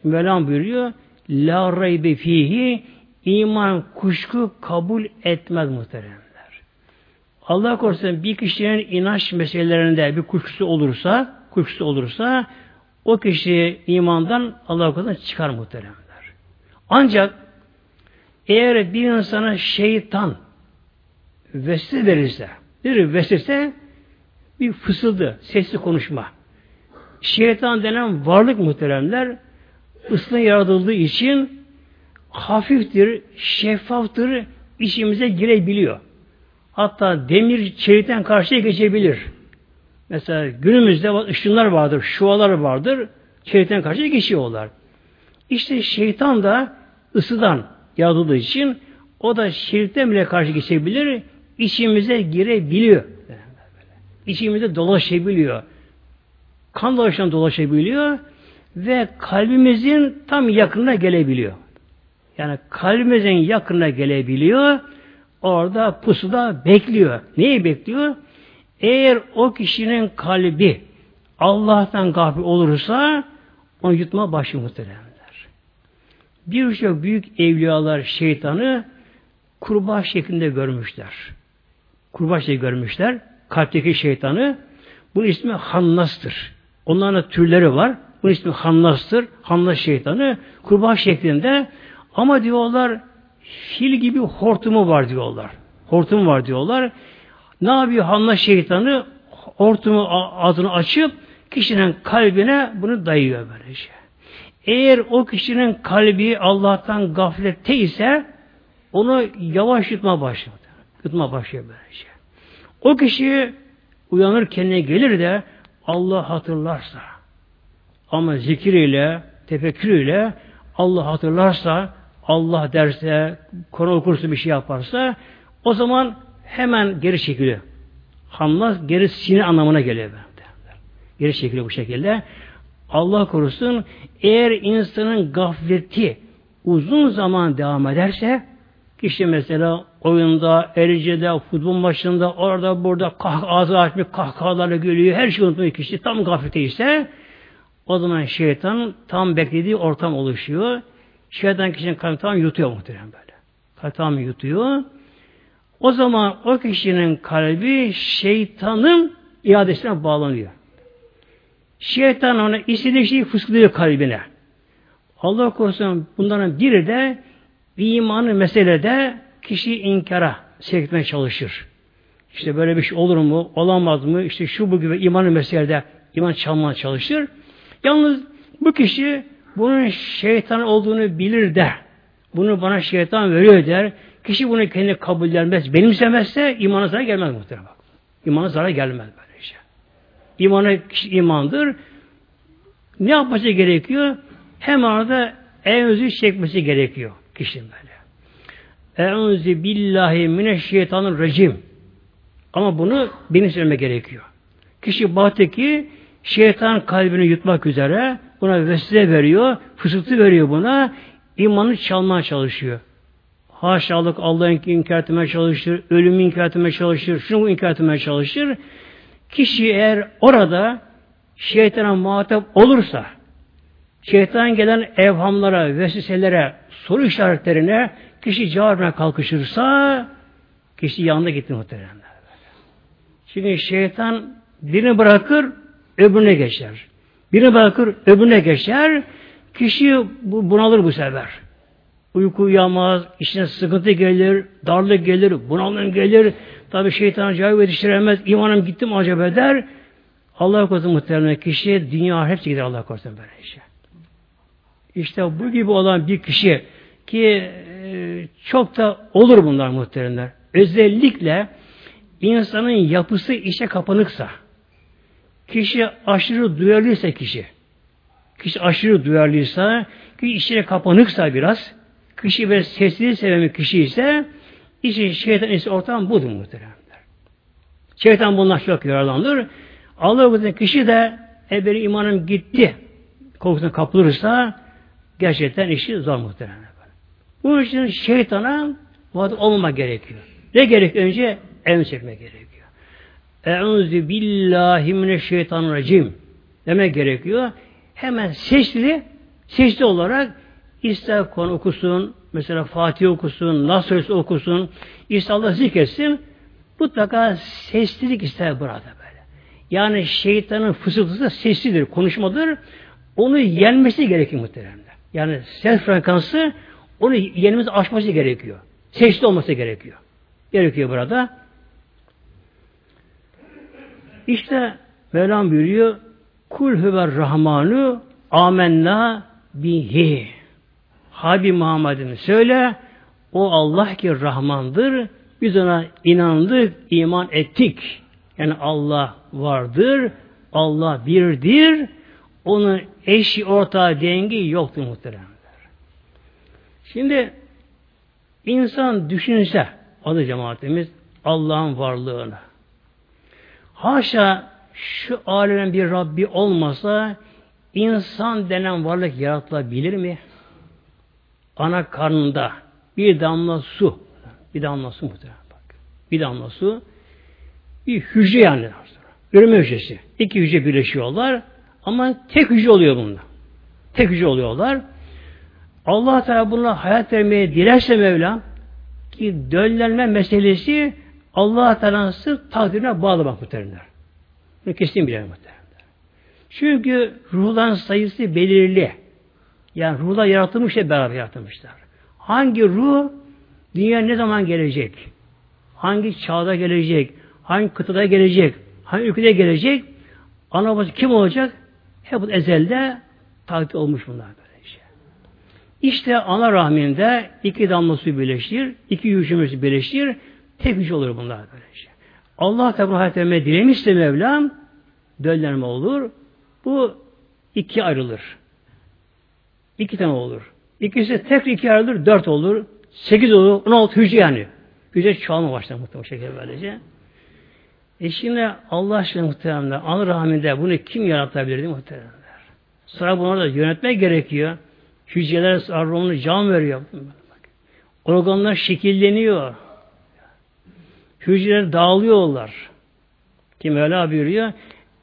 [SPEAKER 1] Şimdi Mevlam buyuruyor La raybe fihi iman kuşku kabul etmez muhteremler. Allah korusun bir kişinin inanç meselelerinde bir kuşkusu olursa, kuşkusu olursa o kişi imandan Allah korusun çıkar muhteremler. Ancak eğer bir insana şeytan vesile verirse, bir vesile bir fısıldı, sesli konuşma. Şeytan denen varlık muhteremler ısına yaratıldığı için hafiftir, şeffaftır, işimize girebiliyor. Hatta demir çelikten karşıya geçebilir. Mesela günümüzde ışınlar vardır, şualar vardır, çelikten karşıya geçiyorlar. İşte şeytan da ısıdan yaratıldığı için o da şirkten bile karşı geçebilir, içimize girebiliyor. İçimizde dolaşabiliyor. Kan dolaşan dolaşabiliyor ve kalbimizin tam yakınına gelebiliyor. Yani kalbimizin yakınına gelebiliyor. Orada pusuda bekliyor. Neyi bekliyor? Eğer o kişinin kalbi Allah'tan gafil olursa onu yutma başı muhteremler. Birçok büyük evliyalar şeytanı kurbağa şeklinde görmüşler. Kurbağa şeklinde görmüşler. Kalpteki şeytanı. Bunun ismi Hannas'tır. Onların türleri var. Bunun ismi Hannas'tır. Hannas şeytanı. Kurbağa şeklinde. Ama diyorlar fil gibi hortumu var diyorlar. Hortum var diyorlar. Ne yapıyor Hannas şeytanı? Hortumu ağzını açıp kişinin kalbine bunu dayıyor böylece. Eğer o kişinin kalbi Allah'tan gaflette ise onu yavaş yutma başlıyor. Yutma başlıyor böylece. O kişi uyanır kendine gelir de Allah hatırlarsa ama zikir ile, tefekkür ile Allah hatırlarsa, Allah derse, Kur'an okursa bir şey yaparsa o zaman hemen geri çekiliyor. Hamlas geri sinir anlamına geliyor. Geri çekiliyor bu şekilde. Allah korusun eğer insanın gafleti uzun zaman devam ederse kişi mesela oyunda, ericede, futbol maçında, orada burada kah ağzı açmış kahkahalarla gülüyor. Her şey unutmuyor kişi. Tam gaflete ise o zaman şeytan tam beklediği ortam oluşuyor. Şeytan kişinin kalbini tam yutuyor muhtemelen böyle. Kalbi tam yutuyor. O zaman o kişinin kalbi şeytanın iadesine bağlanıyor. Şeytan ona istediği şeyi fısıldıyor kalbine. Allah korusun bunların biri de imanı meselede kişi inkara sevk çalışır. İşte böyle bir şey olur mu, olamaz mı, işte şu bu gibi imanı meselede iman çalmaya çalışır. Yalnız bu kişi bunun şeytan olduğunu bilir de, bunu bana şeytan veriyor der, kişi bunu kendi kabul etmez, benimsemezse imana zarar gelmez muhtemelen. İmana zarar gelmez böyle şey. İmanı imandır. Ne yapması gerekiyor? Hem arada evzi çekmesi gerekiyor kişinin böyle. Eûzü billahi mineşşeytanir rejim. Ama bunu benim söylemek gerekiyor. Kişi bahteki şeytan kalbini yutmak üzere buna vesile veriyor, fısıltı veriyor buna, imanı çalmaya çalışıyor. Haşalık Allah'ın inkar etmeye çalışır, ölümü inkar etmeye çalışır, şunu inkar etmeye çalışır. Kişi eğer orada şeytana muhatap olursa, şeytan gelen evhamlara, vesiselere, soru işaretlerine kişi cevabına kalkışırsa kişi yanında gitti muhtemelen. Çünkü şeytan birini bırakır, öbürüne geçer. Birini bırakır, öbürüne geçer. Kişi bunalır bu sefer. Uyku uyamaz, işine sıkıntı gelir, darlık gelir, bunalım gelir, Tabi şeytan cevap yetiştiremez. İmanım gittim acaba der. Allah korusun muhtemelen kişi dünya hepsi gider Allah korusun böyle işte. İşte bu gibi olan bir kişi ki e, çok da olur bunlar muhteremler. Özellikle insanın yapısı işe kapanıksa, kişi aşırı duyarlıysa kişi, kişi aşırı duyarlıysa, kişi işe kapanıksa biraz, kişi böyle sesli seven bir kişi ise, işte şeytan ise ortam budur muhteremler. Şeytan bunlar çok yararlanır. Allah korusun kişi de eberi imanım gitti korkusuna kapılırsa gerçekten işi zor muhtemelen. Bunun için şeytana vaat olmama gerekiyor. Ne gerek? Önce el çekme gerekiyor. Eûzü billahi mineşşeytanirracim demek gerekiyor. Hemen seçli, seçli olarak ister konu okusun, mesela Fatih okusun, Nasr okusun, ister Allah zikretsin, mutlaka seslilik ister burada böyle. Yani şeytanın fısıltısı seslidir, konuşmadır. Onu yenmesi gerekir muhtemelen. Yani ses frekansı onu yenimiz aşması gerekiyor. Seçti olması gerekiyor. Gerekiyor burada. İşte Mevlam buyuruyor Kul huver rahmanu amenna bihi. Habib Muhammed'in söyle o Allah ki Rahmandır. Biz ona inandık, iman ettik. Yani Allah vardır, Allah birdir. Onun eşi ortağı dengi yoktur muhteremler. Şimdi insan düşünse adı cemaatimiz Allah'ın varlığını. Haşa şu alemin bir Rabbi olmasa insan denen varlık yaratılabilir mi? Ana karnında bir damla su, bir damla su muhtemelen bak. Bir damla su, bir hücre yani. Üreme hücresi. İki hücre birleşiyorlar. Ama tek hücre oluyor bunda. Tek hücre oluyorlar. Allah Teala buna hayat vermeye dilerse Mevlam ki döllenme meselesi Allah Teala'nın takdirine bağlı bak muhteremler. Bunu kesin bilelim muhteremler. Çünkü ruhların sayısı belirli. Yani ruhlar yaratılmış ya beraber yaratılmışlar. Hangi ruh dünya ne zaman gelecek? Hangi çağda gelecek? Hangi kıtada gelecek? Hangi ülkede gelecek? Ana babası kim olacak? Hep ezelde takdir olmuş bunlar böylece. İşte ana rahminde iki damla su birleşir, iki yuşumuz birleşir, tek güç olur bunlar böylece. Allah Teala hayatlarına dilemişse Mevlam, döllenme olur. Bu iki ayrılır. İki tane olur. İkisi tek iki ayrılır, dört olur, sekiz olur, on altı hücre yani. Hücre çoğalma başlar muhtemelen şekilde böylece. E şimdi Allah aşkına muhteremler, anı rahminde bunu kim yaratabilir değil muhteremler? Sonra bunları da yönetmek gerekiyor. Hücreler arromunu can veriyor. Organlar şekilleniyor. Hücreler dağılıyorlar. Kim öyle buyuruyor?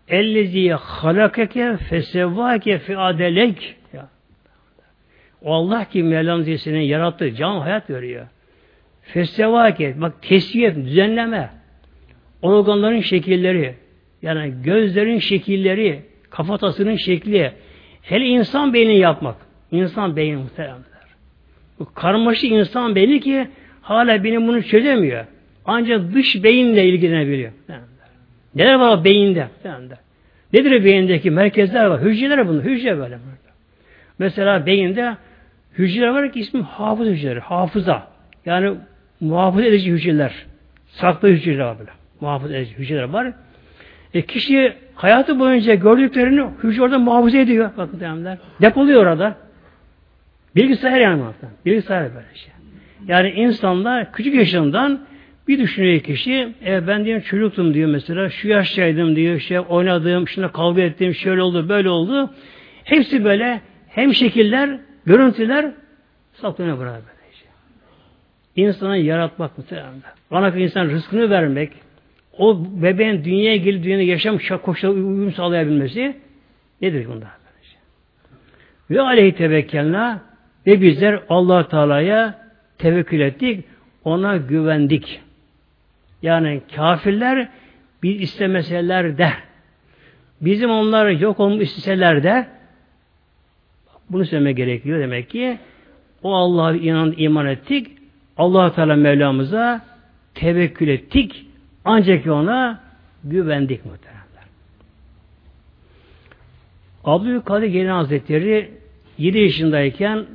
[SPEAKER 1] Ellezi halakeke fesevvake fi adelek. O Allah ki Mevlam Zeysin'in yarattığı can hayat veriyor. Fesevvake, bak tesviyet, düzenleme organların şekilleri, yani gözlerin şekilleri, kafatasının şekli, hele insan beyni yapmak. İnsan beyni muhteremler. Bu karmaşık insan beyni ki hala benim bunu çözemiyor. Ancak dış beyinle ilgilenebiliyor. Neler var beyinde? Nedir beyindeki merkezler var? Hücreler bunlar. Hücre böyle. Mesela beyinde hücreler var ki ismi hafız hücreleri. Hafıza. Yani muhafaza edici hücreler. Saklı hücreler var böyle muhafaza edici hücreler var. E kişi hayatı boyunca gördüklerini hücre orada muhafaza ediyor. Bakın demeler. Depoluyor orada. Bilgisayar yani bakın. Bilgisayar böyle şey. Yani insanlar küçük yaşından bir düşünüyor kişi, e, ben diyor çocuktum diyor mesela, şu yaştaydım diyor, işte oynadım, şuna kavga ettim, şöyle oldu, böyle oldu. Hepsi böyle hem şekiller, görüntüler saklanıyor burada böyle şey. İnsanı yaratmak muhtemelen. Bana insan rızkını vermek, o bebeğin dünyaya gelip dünyada yaşam koşulları uyum sağlayabilmesi nedir bunlar? Ve aleyhi tevekkelna ve bizler allah Teala'ya tevekkül ettik, ona güvendik. Yani kafirler biz istemeseler de bizim onları yok olmuş isteseler de bunu söyleme gerekiyor demek ki o Allah'a inan iman ettik. Allah Teala Mevlamıza tevekkül ettik Ancak ona güvendik muhteremler. Abdülkadir Gelin Hazretleri 7 yaşındayken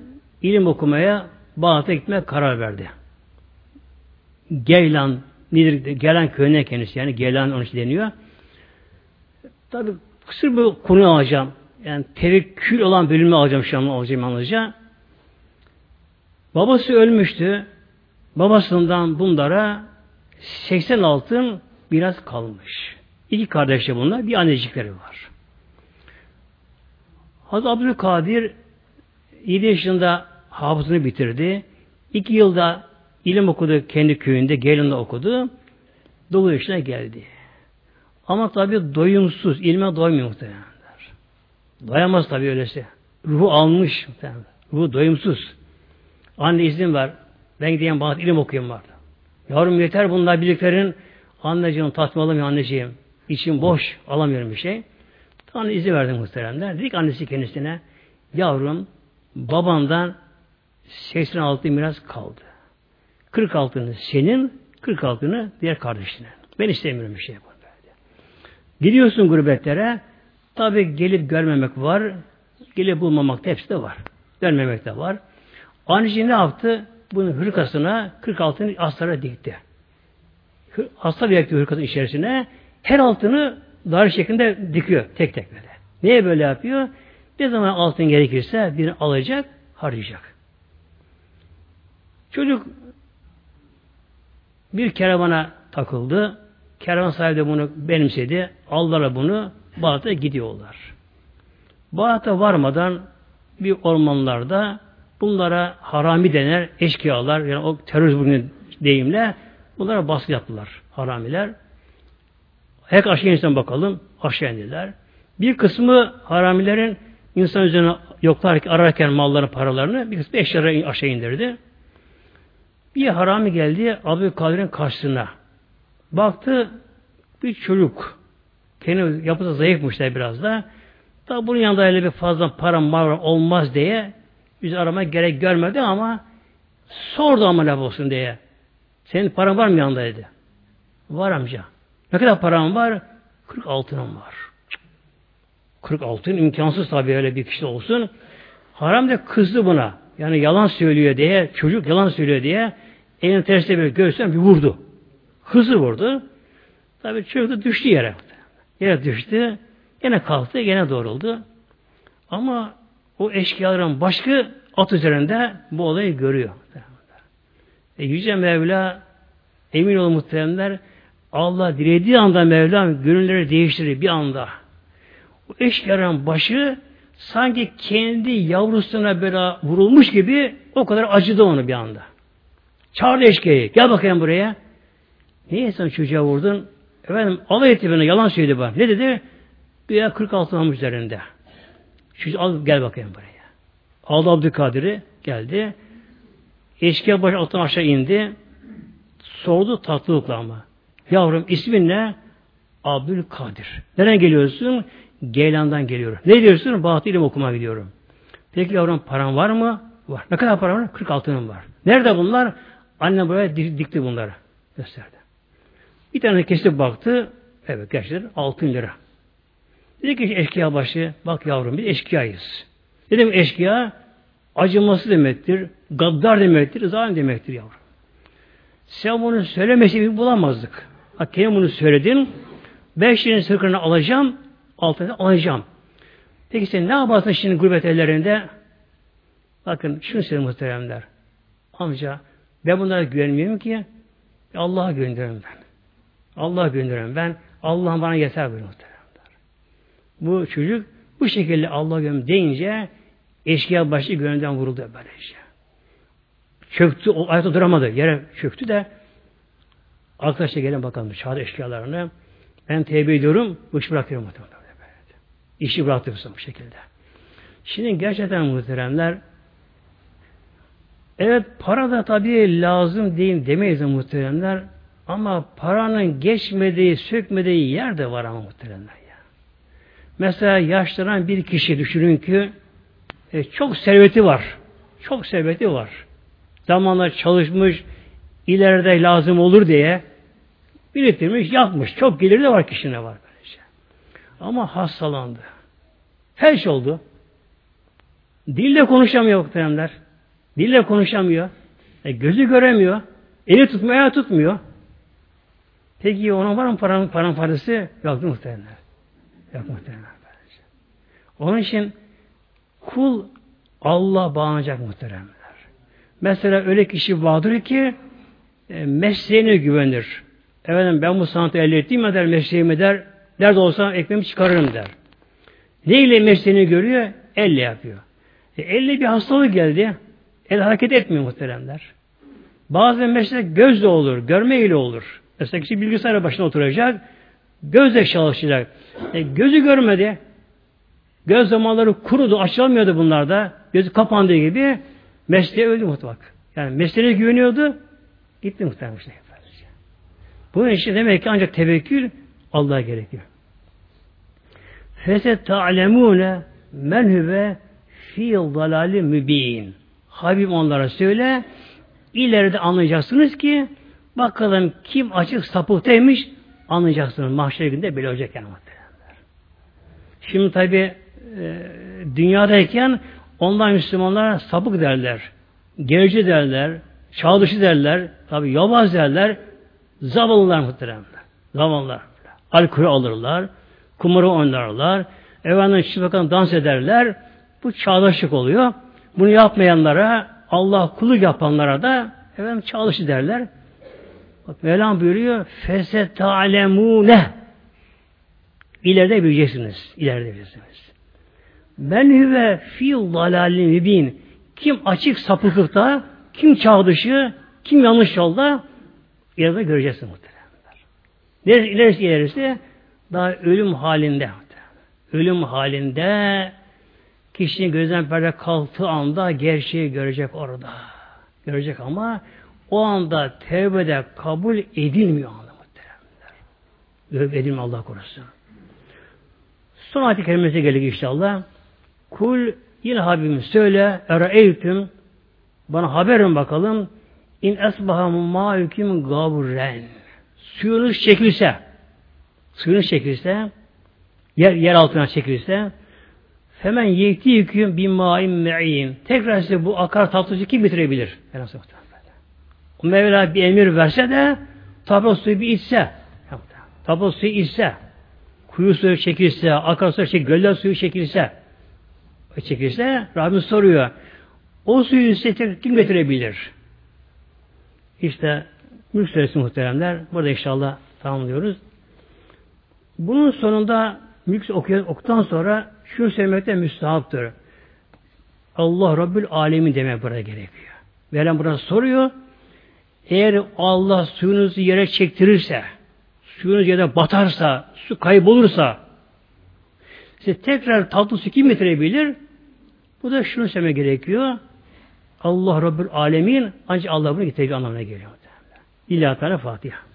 [SPEAKER 1] ilim okumaya Bağdat'a gitmeye karar verdi. Geylan nedir? Gelen köyüne kendisi yani Geylan onun için deniyor. Tabi kısır bir konu alacağım. Yani tevekkül olan bölümü alacağım şu an alacağım anlayacağım. Babası ölmüştü. Babasından bunlara 80 altın biraz kalmış. İki kardeşler bunlar. Bir annecikleri var. Hazreti Abdülkadir 7 yaşında hafızını bitirdi. 2 yılda ilim okudu kendi köyünde, Gelin'de okudu. 9 yaşına geldi. Ama tabi doyumsuz, ilme doymuyor muhtemelenler. Doyamaz tabi öylesi. Ruhu almış muhtemelen. Ruhu doyumsuz. Anne izin ver. Ben gideyim bana ilim okuyayım vardı. Yavrum yeter bunlar bildiklerin. Anneciğim tatmin alamıyorum anneciğim. İçim boş. Alamıyorum bir şey. Anne izin verdim muhteremler. Dedik annesi kendisine yavrum babandan 86 miras kaldı. 46'ını senin, 46'ını diğer kardeşine. Ben istemiyorum bir şey yapın. Gidiyorsun gurbetlere, tabi gelip görmemek var, gelip bulmamak da hepsi de var. Dönmemek de var. Anneci ne yaptı? Bunu hırkasına 46'ını aslara dikti. Asla dikti hırkasının içerisine. Her altını dar şeklinde dikiyor tek tek böyle. Niye böyle yapıyor? Ne zaman altın gerekirse birini alacak, harcayacak. Çocuk bir keravana takıldı. Kervan sahibi de bunu benimsedi. Aldılar bunu. Bağdat'a gidiyorlar. Bağdat'a varmadan bir ormanlarda bunlara harami denen eşkıyalar yani o terörist bugün deyimle bunlara baskı yaptılar haramiler. Hek aşağı insan bakalım. Aşağı indiler. Bir kısmı haramilerin insan üzerine yoklar ararken malların paralarını bir kısmı eşyaları aşağı indirdi. Bir harami geldi Abdülkadir'in karşısına. Baktı bir çocuk. Kendi yapısı zayıfmış da biraz da. Tabi bunun yanında öyle bir fazla para mal olmaz diye yüz arama gerek görmedi ama sordu ama ne olsun diye. Senin paran var mı yanında dedi. Var amca. Ne kadar param var? 40 altınım var. 40 altın imkansız tabii öyle bir kişi olsun. Haram da kızdı buna. Yani yalan söylüyor diye, çocuk yalan söylüyor diye elini tersine bir göğsüne bir vurdu. Hızlı vurdu. Tabi çocuk da düştü yere. Yere düştü. Yine kalktı, yine doğruldu. Ama o eşkıyaların başka at üzerinde bu olayı görüyor. E, Yüce Mevla emin olun muhteremler Allah dilediği anda Mevlam gönülleri değiştirir bir anda. O eşkıyaların başı sanki kendi yavrusuna böyle vurulmuş gibi o kadar acıdı onu bir anda. Çağırdı eşkıyayı. Gel bakayım buraya. Niye sen çocuğa vurdun? Efendim alay etti bana. Yalan söyledi bana. Ne dedi? Güya 46 almış üzerinde. Çocuğu al gel bakayım buraya. Aldı Abdülkadir'i. Geldi. Eşkıya başı alttan aşağı indi. Sordu tatlılıkla ama. Yavrum ismin ne? Abdülkadir. Nereden geliyorsun? Geylan'dan geliyorum. Ne diyorsun? Bahtı ilim okumaya gidiyorum. Peki yavrum paran var mı? Var. Ne kadar param var? 40 altınım var. Nerede bunlar? Annem buraya dikti bunları. Gösterdi. Bir tane kesip baktı. Evet gerçekten altın lira. Dedi ki eşkıya başı, bak yavrum biz eşkıyayız. Dedim eşkıya acıması demektir, gaddar demektir, zalim demektir yavrum. Sen bunu söylemesi bulamazdık. Kendin bunu söyledin. Beş lirin sırkını alacağım, altını alacağım. Peki sen ne yaparsın şimdi gurbet ellerinde? Bakın şunu söyleyeyim muhteremler. Amca ben bunlara güvenmiyorum ki Allah'a gönderiyorum ben. Allah'a gönderiyorum ben. Allah bana yeter böyle muhteremler. Bu çocuk bu şekilde Allah'a gönderiyorum deyince eşkıya başı gönülden vuruldu böylece. Çöktü, ayakta duramadı. Yere çöktü de arkadaşlar gelin bakalım çağır eşkıyalarını. Ben tevbe ediyorum, bu işi bırakıyorum muhtemelen. İşi bıraktım bu şekilde. Şimdi gerçekten muhteremler evet para da tabii lazım değil demeyiz muhteremler ama paranın geçmediği, sökmediği yer de var ama muhteremler ya. Mesela yaşlanan bir kişi düşünün ki e, çok serveti var. Çok serveti var. Zamanla çalışmış, ileride lazım olur diye Biriktirmiş, yapmış. Çok geliri de var kişine var böylece. Ama hastalandı. Her şey oldu. Dille konuşamıyor muhteremler. Dille konuşamıyor. E, gözü göremiyor. Eli tutmuyor, ayağı tutmuyor. Peki ona var mı paranın, paranın parası? Yok muhteremler. Yok muhteremler. Onun için kul Allah bağlanacak muhteremler. Mesela öyle kişi vardır ki e, mesleğine güvenir. Efendim ben bu sanatı elde ettiğim der, mesleğimi der, nerede olsa ekmeğimi çıkarırım der. Neyle mesleğini görüyor? Elle yapıyor. E, elle bir hastalık geldi. El hareket etmiyor muhteremler. Bazen meslek gözle olur, görme ile olur. Mesela kişi bilgisayar başına oturacak, gözle çalışacak. E, gözü görmedi. Göz zamanları kurudu, açılamıyordu bunlarda. Gözü kapandığı gibi mesleğe öldü mutlak. Yani mesleğe güveniyordu, gitti muhtemelen. Bunun için demek ki ancak tevekkül Allah'a gerekiyor. Feset ta'lemune men huve fi dalali mübin. Habib onlara söyle, ileride anlayacaksınız ki bakalım kim açık sapıktaymış anlayacaksınız. Mahşer günde böyle olacak yani. Şimdi tabi e, dünyadayken onlar Müslümanlar sapık derler. Gerici derler. Çağ derler. Tabi yobaz derler. Zavallılar muhteremler. Zavallılar. Alkolü alırlar. Kumarı oynarlar. Efendim çıbakan dans ederler. Bu çağdaşlık oluyor. Bunu yapmayanlara, Allah kulu yapanlara da efendim çağdaşı derler. Bak Mevlam buyuruyor feset ta'lemune İleride bileceksiniz. İleride bileceksiniz. Ben hüve fil dalalin mübin. Kim açık sapıklıkta, kim çağ dışı, kim yanlış yolda ileride göreceksin muhtemelen. Neresi ilerisi ilerisi daha ölüm halinde. Ölüm halinde kişinin gözden perde kalktığı anda gerçeği görecek orada. Görecek ama o anda tevbede kabul edilmiyor anda muhteremler. Edilmiyor Allah korusun. Son ayet-i kerimesi gelecek inşallah. Kul yine Habibim söyle ere'eytüm bana haberin bakalım in esbaha ma'yukim gaburen suyunuz çekilse suyunuz çekilse yer, yer altına çekilse hemen yekti yüküm bir ma'in me'in tekrar size bu akar tatlıcı kim bitirebilir? O Mevla bir emir verse de tabi suyu bir içse tabi suyu içse kuyu suyu çekilse, akarsu çekilse, göller suyu çekilse, çekilse, Rabbim soruyor. O suyu size kim getirebilir? İşte Mülk Suresi muhteremler. Burada inşallah tamamlıyoruz. Bunun sonunda Mülk okuduktan sonra şunu söylemekte müstahaptır. Allah Rabbül Alemin demek burada gerekiyor. Veren burada soruyor. Eğer Allah suyunuzu yere çektirirse, suyunuz yere batarsa, su kaybolursa size tekrar tatlı su kim getirebilir? Bu da şunu söyleme gerekiyor. Allah Rabbül Alemin ancak Allah bunu getirebilir anlamına geliyor. İlahi Teala Fatiha.